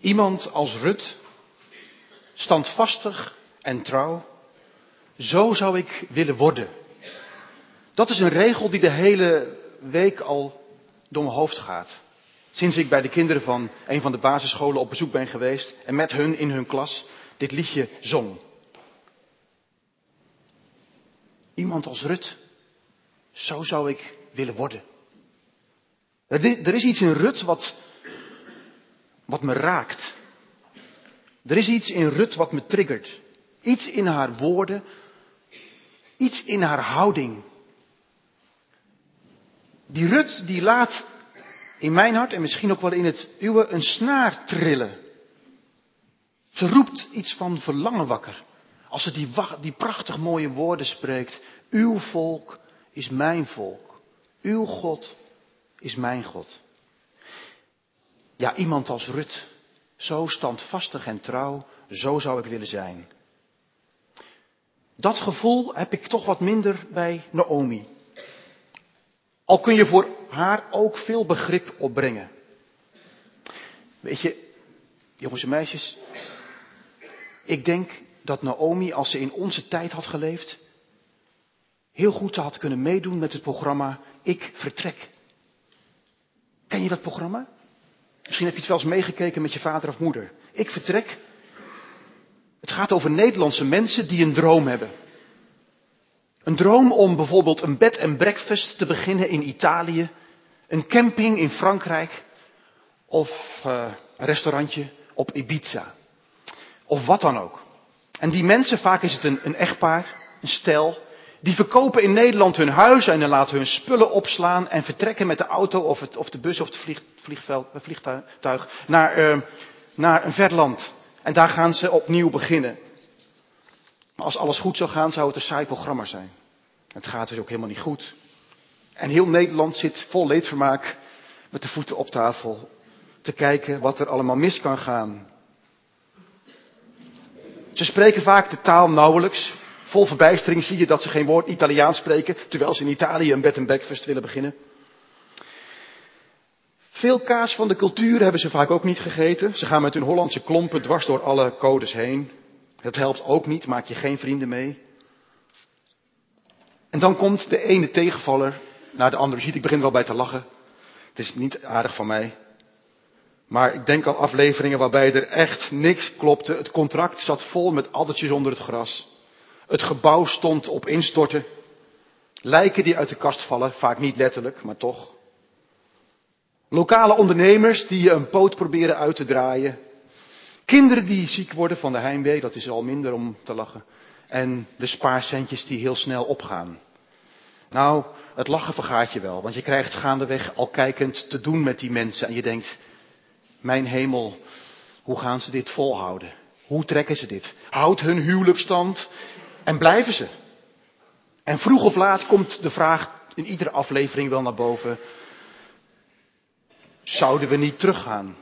Iemand als Rut, standvastig en trouw, zo zou ik willen worden. Dat is een regel die de hele week al door mijn hoofd gaat. Sinds ik bij de kinderen van een van de basisscholen op bezoek ben geweest en met hun in hun klas dit liedje zong. Iemand als Rut, zo zou ik willen worden. Er is iets in Rut wat, wat me raakt. Er is iets in Rut wat me triggert. Iets in haar woorden. Iets in haar houding. Die Rut die laat in mijn hart en misschien ook wel in het uwe een snaar trillen. Ze roept iets van verlangen wakker. Als ze die, die prachtig mooie woorden spreekt. Uw volk is mijn volk. Uw God is mijn God. Ja, iemand als Rut. Zo standvastig en trouw, zo zou ik willen zijn. Dat gevoel heb ik toch wat minder bij Naomi. Al kun je voor haar ook veel begrip opbrengen. Weet je, jongens en meisjes, ik denk dat Naomi, als ze in onze tijd had geleefd, heel goed had kunnen meedoen met het programma Ik Vertrek. Ken je dat programma? Misschien heb je het wel eens meegekeken met je vader of moeder. Ik Vertrek. Het gaat over Nederlandse mensen die een droom hebben. Een droom om bijvoorbeeld een bed en breakfast te beginnen in Italië, een camping in Frankrijk of uh, een restaurantje op Ibiza. Of wat dan ook. En die mensen, vaak is het een, een echtpaar, een stel, die verkopen in Nederland hun huis en dan laten hun spullen opslaan en vertrekken met de auto of, het, of de bus of het vliegtuig naar, uh, naar een ver land. En daar gaan ze opnieuw beginnen. Maar als alles goed zou gaan, zou het een saai programma zijn. Het gaat dus ook helemaal niet goed. En heel Nederland zit vol leedvermaak met de voeten op tafel te kijken wat er allemaal mis kan gaan. Ze spreken vaak de taal nauwelijks. Vol verbijstering zie je dat ze geen woord Italiaans spreken, terwijl ze in Italië een bed and breakfast willen beginnen. Veel kaas van de cultuur hebben ze vaak ook niet gegeten. Ze gaan met hun Hollandse klompen dwars door alle codes heen. Dat helpt ook niet, maak je geen vrienden mee. En dan komt de ene tegenvaller naar de andere. Ziet, ik begin er al bij te lachen. Het is niet aardig van mij. Maar ik denk aan afleveringen waarbij er echt niks klopte. Het contract zat vol met addertjes onder het gras. Het gebouw stond op instorten. Lijken die uit de kast vallen, vaak niet letterlijk, maar toch. Lokale ondernemers die een poot proberen uit te draaien. Kinderen die ziek worden van de heimwee, dat is al minder om te lachen. En de spaarcentjes die heel snel opgaan. Nou, het lachen vergaat je wel, want je krijgt gaandeweg al kijkend te doen met die mensen. En je denkt, mijn hemel, hoe gaan ze dit volhouden? Hoe trekken ze dit? Houdt hun huwelijk stand en blijven ze? En vroeg of laat komt de vraag in iedere aflevering wel naar boven. Zouden we niet teruggaan?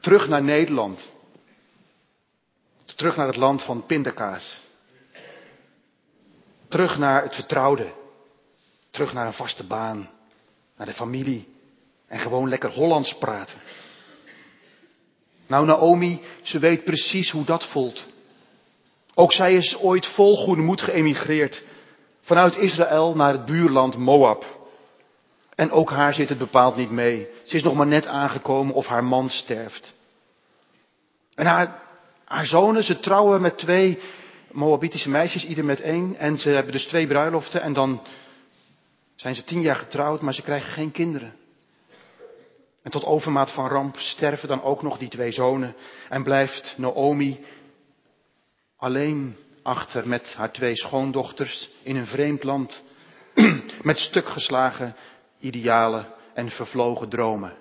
Terug naar Nederland. Terug naar het land van pindakaas. Terug naar het vertrouwde. Terug naar een vaste baan. Naar de familie. En gewoon lekker Hollands praten. Nou, Naomi, ze weet precies hoe dat voelt. Ook zij is ooit vol goede moed geëmigreerd. Vanuit Israël naar het buurland Moab. En ook haar zit het bepaald niet mee. Ze is nog maar net aangekomen of haar man sterft. En haar, haar zonen, ze trouwen met twee Moabitische meisjes, ieder met één. En ze hebben dus twee bruiloften en dan zijn ze tien jaar getrouwd, maar ze krijgen geen kinderen. En tot overmaat van ramp sterven dan ook nog die twee zonen en blijft Naomi alleen achter met haar twee schoondochters in een vreemd land met stukgeslagen idealen en vervlogen dromen.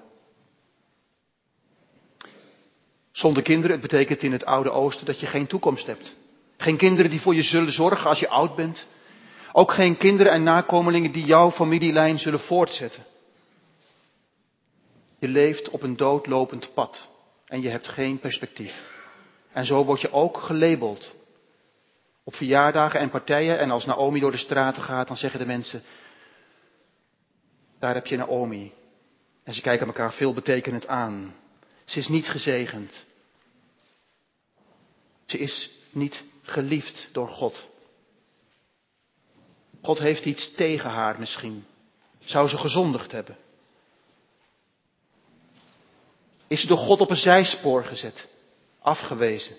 Zonder kinderen, het betekent in het Oude Oosten dat je geen toekomst hebt. Geen kinderen die voor je zullen zorgen als je oud bent. Ook geen kinderen en nakomelingen die jouw familielijn zullen voortzetten. Je leeft op een doodlopend pad en je hebt geen perspectief. En zo word je ook gelabeld. Op verjaardagen en partijen en als Naomi door de straten gaat, dan zeggen de mensen, daar heb je Naomi. En ze kijken elkaar veel betekenend aan. Ze is niet gezegend. Ze is niet geliefd door God. God heeft iets tegen haar misschien. Zou ze gezondigd hebben? Is ze door God op een zijspoor gezet? Afgewezen?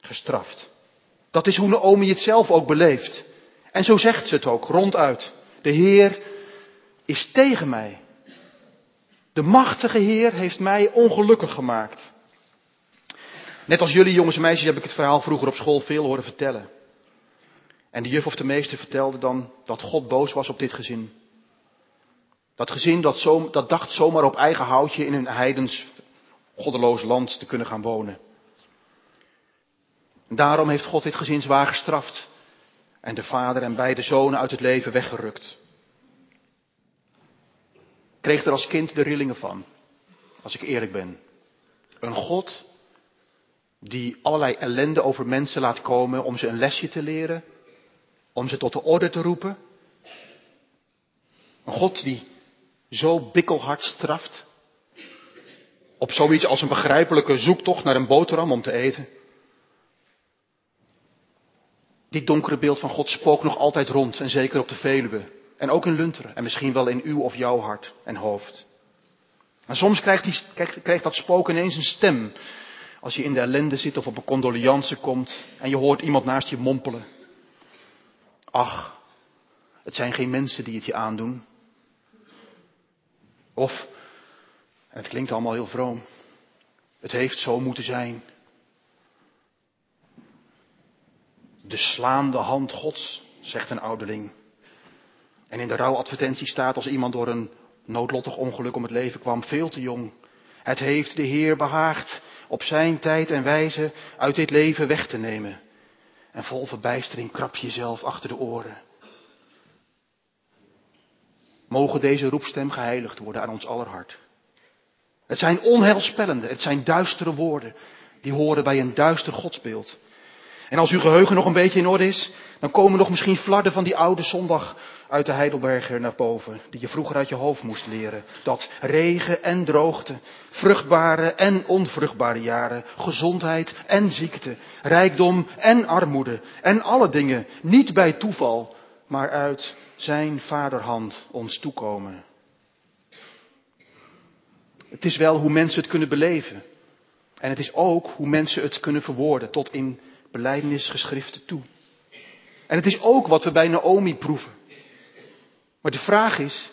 Gestraft? Dat is hoe Naomi het zelf ook beleeft. En zo zegt ze het ook ronduit. De Heer is tegen mij. De machtige Heer heeft mij ongelukkig gemaakt. Net als jullie jongens en meisjes heb ik het verhaal vroeger op school veel horen vertellen. En de juf of de meester vertelde dan dat God boos was op dit gezin. Dat gezin dat, zo, dat dacht zomaar op eigen houtje in een heidens, goddeloos land te kunnen gaan wonen. En daarom heeft God dit gezin zwaar gestraft en de vader en beide zonen uit het leven weggerukt. Kreeg er als kind de rillingen van, als ik eerlijk ben. Een God die allerlei ellende over mensen laat komen om ze een lesje te leren, om ze tot de orde te roepen. Een God die zo bikkelhard straft. Op zoiets als een begrijpelijke zoektocht naar een boterham om te eten. Dit donkere beeld van God spookt nog altijd rond en zeker op de Veluwe. En ook in Lunteren en misschien wel in uw of jouw hart en hoofd. Maar soms krijgt, die, krijgt, dat spook ineens een stem. Als je in de ellende zit of op een condolence komt en je hoort iemand naast je mompelen. Ach, het zijn geen mensen die het je aandoen. Of, en het klinkt allemaal heel vroom, het heeft zo moeten zijn. De slaande hand Gods, zegt een ouderling. En in de rouwadvertentie staat als iemand door een noodlottig ongeluk om het leven kwam, veel te jong. Het heeft de Heer behaagd op zijn tijd en wijze uit dit leven weg te nemen. En vol verbijstering krap jezelf achter de oren. Mogen deze roepstem geheiligd worden aan ons aller hart. Het zijn onheilspellende, het zijn duistere woorden. Die horen bij een duister godsbeeld. En als uw geheugen nog een beetje in orde is, dan komen nog misschien flarden van die oude zondag uit de Heidelberger naar boven, die je vroeger uit je hoofd moest leren. Dat regen en droogte, vruchtbare en onvruchtbare jaren, gezondheid en ziekte, rijkdom en armoede en alle dingen niet bij toeval, maar uit zijn vaderhand ons toekomen. Het is wel hoe mensen het kunnen beleven. En het is ook hoe mensen het kunnen verwoorden tot in beleidenisgeschriften toe. En het is ook wat we bij Naomi proeven. Maar de vraag is,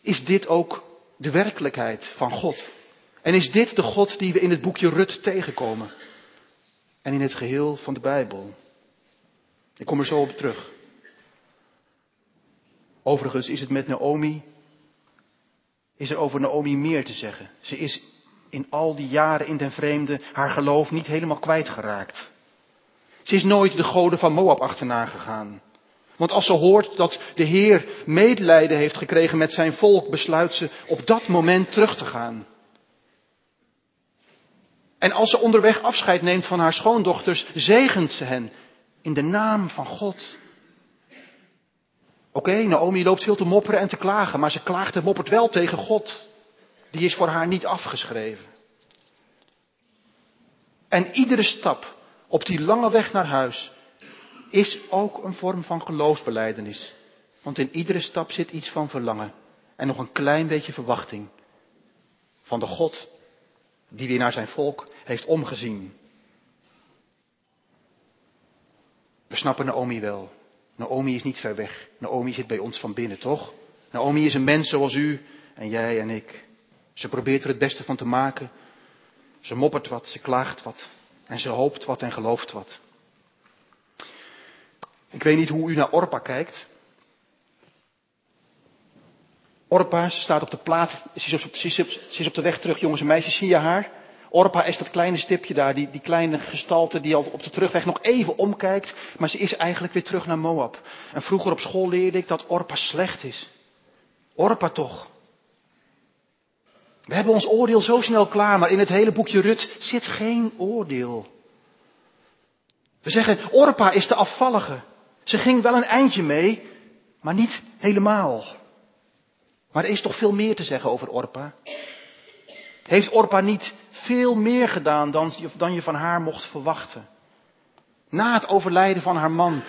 is dit ook de werkelijkheid van God? En is dit de God die we in het boekje Rut tegenkomen? En in het geheel van de Bijbel? Ik kom er zo op terug. Overigens is het met Naomi, is er over Naomi meer te zeggen. Ze is in al die jaren in den vreemde haar geloof niet helemaal kwijtgeraakt. Ze is nooit de goden van Moab achterna gegaan. Want als ze hoort dat de Heer medelijden heeft gekregen met zijn volk, besluit ze op dat moment terug te gaan. En als ze onderweg afscheid neemt van haar schoondochters, zegent ze hen in de naam van God. Oké, Naomi loopt veel te mopperen en te klagen, maar ze klaagt en moppert wel tegen God. Die is voor haar niet afgeschreven. En iedere stap op die lange weg naar huis is ook een vorm van geloofsbeleidenis. Want in iedere stap zit iets van verlangen en nog een klein beetje verwachting van de God die weer naar zijn volk heeft omgezien. We snappen Naomi wel. Naomi is niet ver weg. Naomi zit bij ons van binnen, toch? Naomi is een mens zoals u en jij en ik. Ze probeert er het beste van te maken. Ze moppert wat, ze klaagt wat. En ze hoopt wat en gelooft wat. Ik weet niet hoe u naar Orpa kijkt. Orpa, ze staat op de plaat, ze is op, ze is op de weg terug, jongens en meisjes, zie je haar? Orpa is dat kleine stipje daar, die, die kleine gestalte die al op de terugweg nog even omkijkt, maar ze is eigenlijk weer terug naar Moab. En vroeger op school leerde ik dat Orpa slecht is. Orpa toch. We hebben ons oordeel zo snel klaar, maar in het hele boekje Rut zit geen oordeel. We zeggen, Orpa is de afvallige. Ze ging wel een eindje mee, maar niet helemaal. Maar er is toch veel meer te zeggen over Orpa. Heeft Orpa niet veel meer gedaan dan, dan je van haar mocht verwachten? Na het overlijden van haar man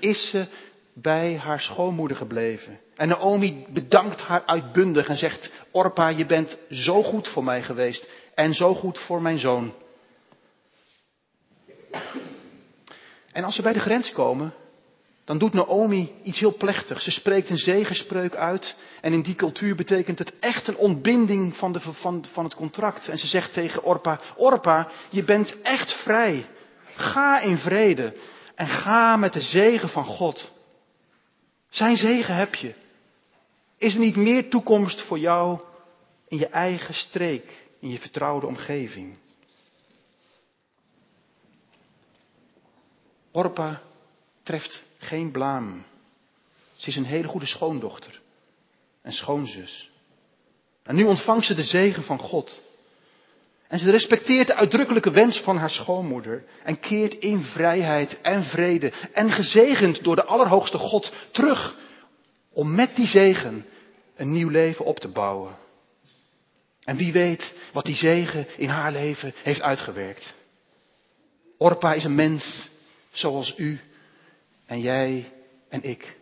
is ze bij haar schoonmoeder gebleven. En Naomi bedankt haar uitbundig en zegt, Orpa, je bent zo goed voor mij geweest en zo goed voor mijn zoon. En als ze bij de grens komen, dan doet Naomi iets heel plechtigs. Ze spreekt een zegenspreuk uit. En in die cultuur betekent het echt een ontbinding van, de, van, van het contract. En ze zegt tegen Orpa, Orpa, je bent echt vrij. Ga in vrede en ga met de zegen van God. Zijn zegen heb je. Is er niet meer toekomst voor jou in je eigen streek, in je vertrouwde omgeving? Orpa treft geen blaam. Ze is een hele goede schoondochter en schoonzus. En nu ontvangt ze de zegen van God. En ze respecteert de uitdrukkelijke wens van haar schoonmoeder en keert in vrijheid en vrede en gezegend door de Allerhoogste God terug om met die zegen een nieuw leven op te bouwen. En wie weet wat die zegen in haar leven heeft uitgewerkt. Orpa is een mens zoals u en jij en ik.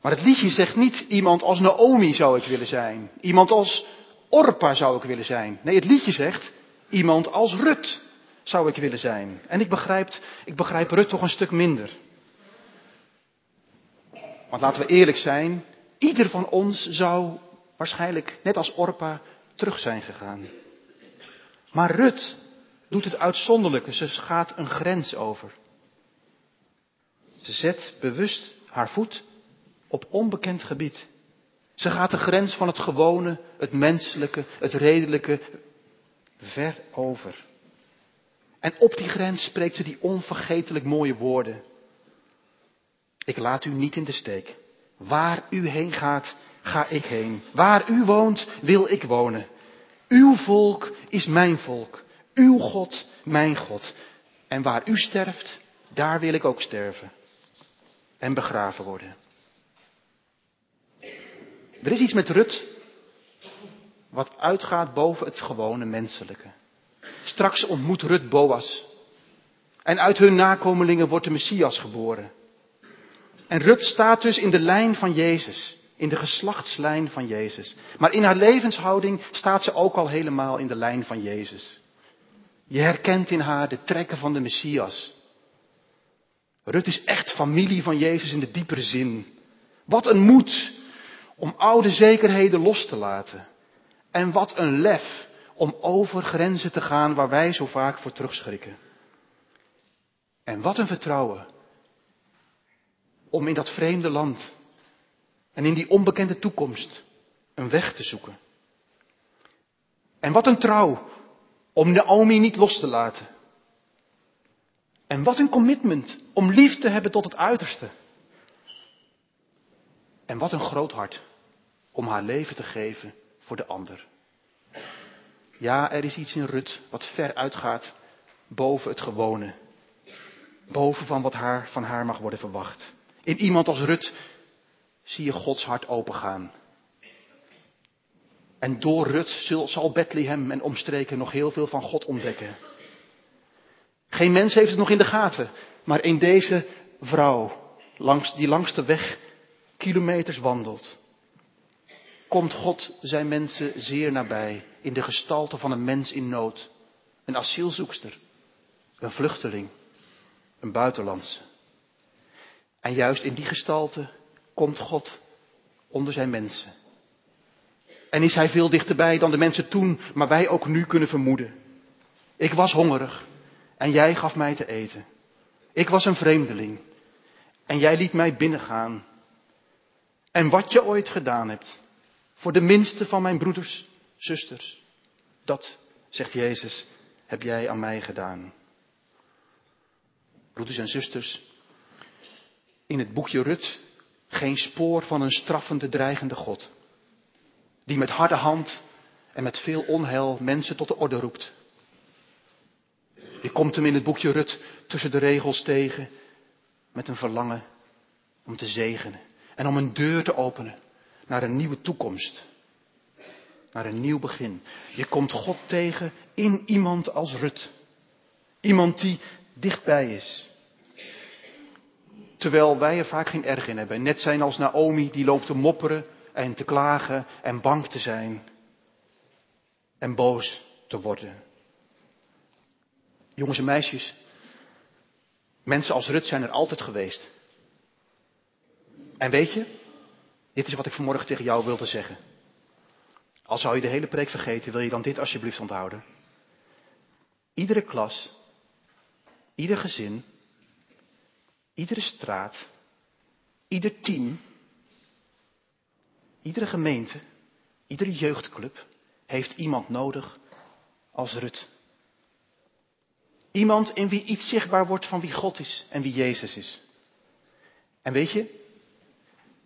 Maar het liedje zegt niet iemand als Naomi zou ik willen zijn. Iemand als Orpa zou ik willen zijn. Nee, het liedje zegt iemand als Rut zou ik willen zijn. En ik begrijp, ik begrijp Rut toch een stuk minder. Want laten we eerlijk zijn, ieder van ons zou waarschijnlijk, net als Orpa, terug zijn gegaan. Maar Rut doet het uitzonderlijke. Ze gaat een grens over. Ze zet bewust haar voet op onbekend gebied. Ze gaat de grens van het gewone, het menselijke, het redelijke ver over. En op die grens spreekt ze die onvergetelijk mooie woorden. Ik laat u niet in de steek. Waar u heen gaat, ga ik heen. Waar u woont, wil ik wonen. Uw volk is mijn volk. Uw God, mijn God. En waar u sterft, daar wil ik ook sterven. En begraven worden. Er is iets met Rut wat uitgaat boven het gewone menselijke. Straks ontmoet Rut Boas. En uit hun nakomelingen wordt de Messias geboren. En Rut staat dus in de lijn van Jezus. In de geslachtslijn van Jezus. Maar in haar levenshouding staat ze ook al helemaal in de lijn van Jezus. Je herkent in haar de trekken van de Messias. Rut is echt familie van Jezus in de diepere zin. Wat een moed om oude zekerheden los te laten. En wat een lef om over grenzen te gaan waar wij zo vaak voor terugschrikken. En wat een vertrouwen om in dat vreemde land en in die onbekende toekomst een weg te zoeken. En wat een trouw om Naomi niet los te laten. En wat een commitment om lief te hebben tot het uiterste. En wat een groot hart om haar leven te geven voor de ander. Ja, er is iets in Rut wat ver uitgaat boven het gewone. Boven van wat haar, van haar mag worden verwacht. In iemand als Rut zie je Gods hart opengaan. En door Rut zal Bethlehem en omstreken nog heel veel van God ontdekken. Geen mens heeft het nog in de gaten, maar in deze vrouw, langs, die langs de weg kilometers wandelt, komt God zijn mensen zeer nabij in de gestalte van een mens in nood, een asielzoekster, een vluchteling, een buitenlandse. En juist in die gestalte komt God onder zijn mensen. En is hij veel dichterbij dan de mensen toen, maar wij ook nu kunnen vermoeden. Ik was hongerig en jij gaf mij te eten. Ik was een vreemdeling en jij liet mij binnengaan. En wat je ooit gedaan hebt voor de minste van mijn broeders, zusters, dat, zegt Jezus, heb jij aan mij gedaan. Broeders en zusters, in het boekje Rut geen spoor van een straffende, dreigende God. Die met harde hand en met veel onheil mensen tot de orde roept. Je komt hem in het boekje Rut tussen de regels tegen met een verlangen om te zegenen en om een deur te openen. naar een nieuwe toekomst. Naar een nieuw begin. Je komt God tegen in iemand als Rut. Iemand die dichtbij is. Terwijl wij er vaak geen erg in hebben. Net zijn als Naomi die loopt te mopperen en te klagen en bang te zijn. En boos te worden. Jongens en meisjes, mensen als Rut zijn er altijd geweest. En weet je, dit is wat ik vanmorgen tegen jou wilde zeggen. Al zou je de hele preek vergeten, wil je dan dit alsjeblieft onthouden. Iedere klas, ieder gezin, iedere straat, ieder team, iedere gemeente, iedere jeugdclub heeft iemand nodig als Rut. Iemand in wie iets zichtbaar wordt van wie God is en wie Jezus is. En weet je,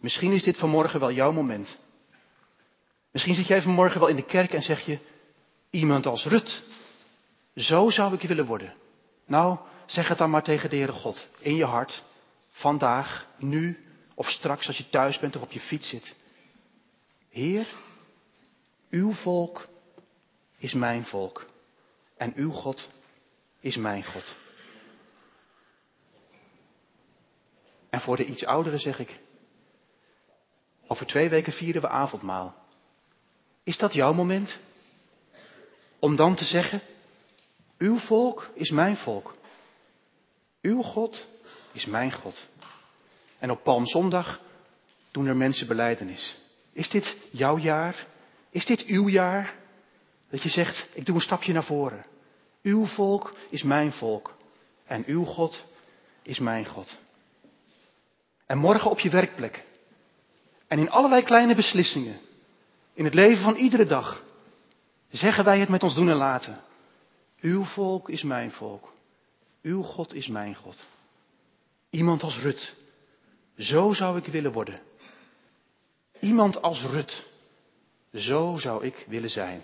misschien is dit vanmorgen wel jouw moment. Misschien zit jij vanmorgen wel in de kerk en zeg je, iemand als Rut, zo zou ik willen worden. Nou, zeg het dan maar tegen de Heere God, in je hart, vandaag, nu of straks als je thuis bent of op je fiets zit. Heer, uw volk is mijn volk en uw God is mijn God. En voor de iets ouderen zeg ik, over twee weken vieren we avondmaal. Is dat jouw moment? Om dan te zeggen, uw volk is mijn volk. Uw God is mijn God. En op Palmzondag doen er mensen beleidenis. Is dit jouw jaar? Is dit uw jaar? Dat je zegt, ik doe een stapje naar voren. Uw volk is mijn volk. En uw God is mijn God. En morgen op je werkplek. En in allerlei kleine beslissingen. In het leven van iedere dag. Zeggen wij het met ons doen en laten. Uw volk is mijn volk. Uw God is mijn God. Iemand als Rut. Zo zou ik willen worden. Iemand als Rut. Zo zou ik willen zijn.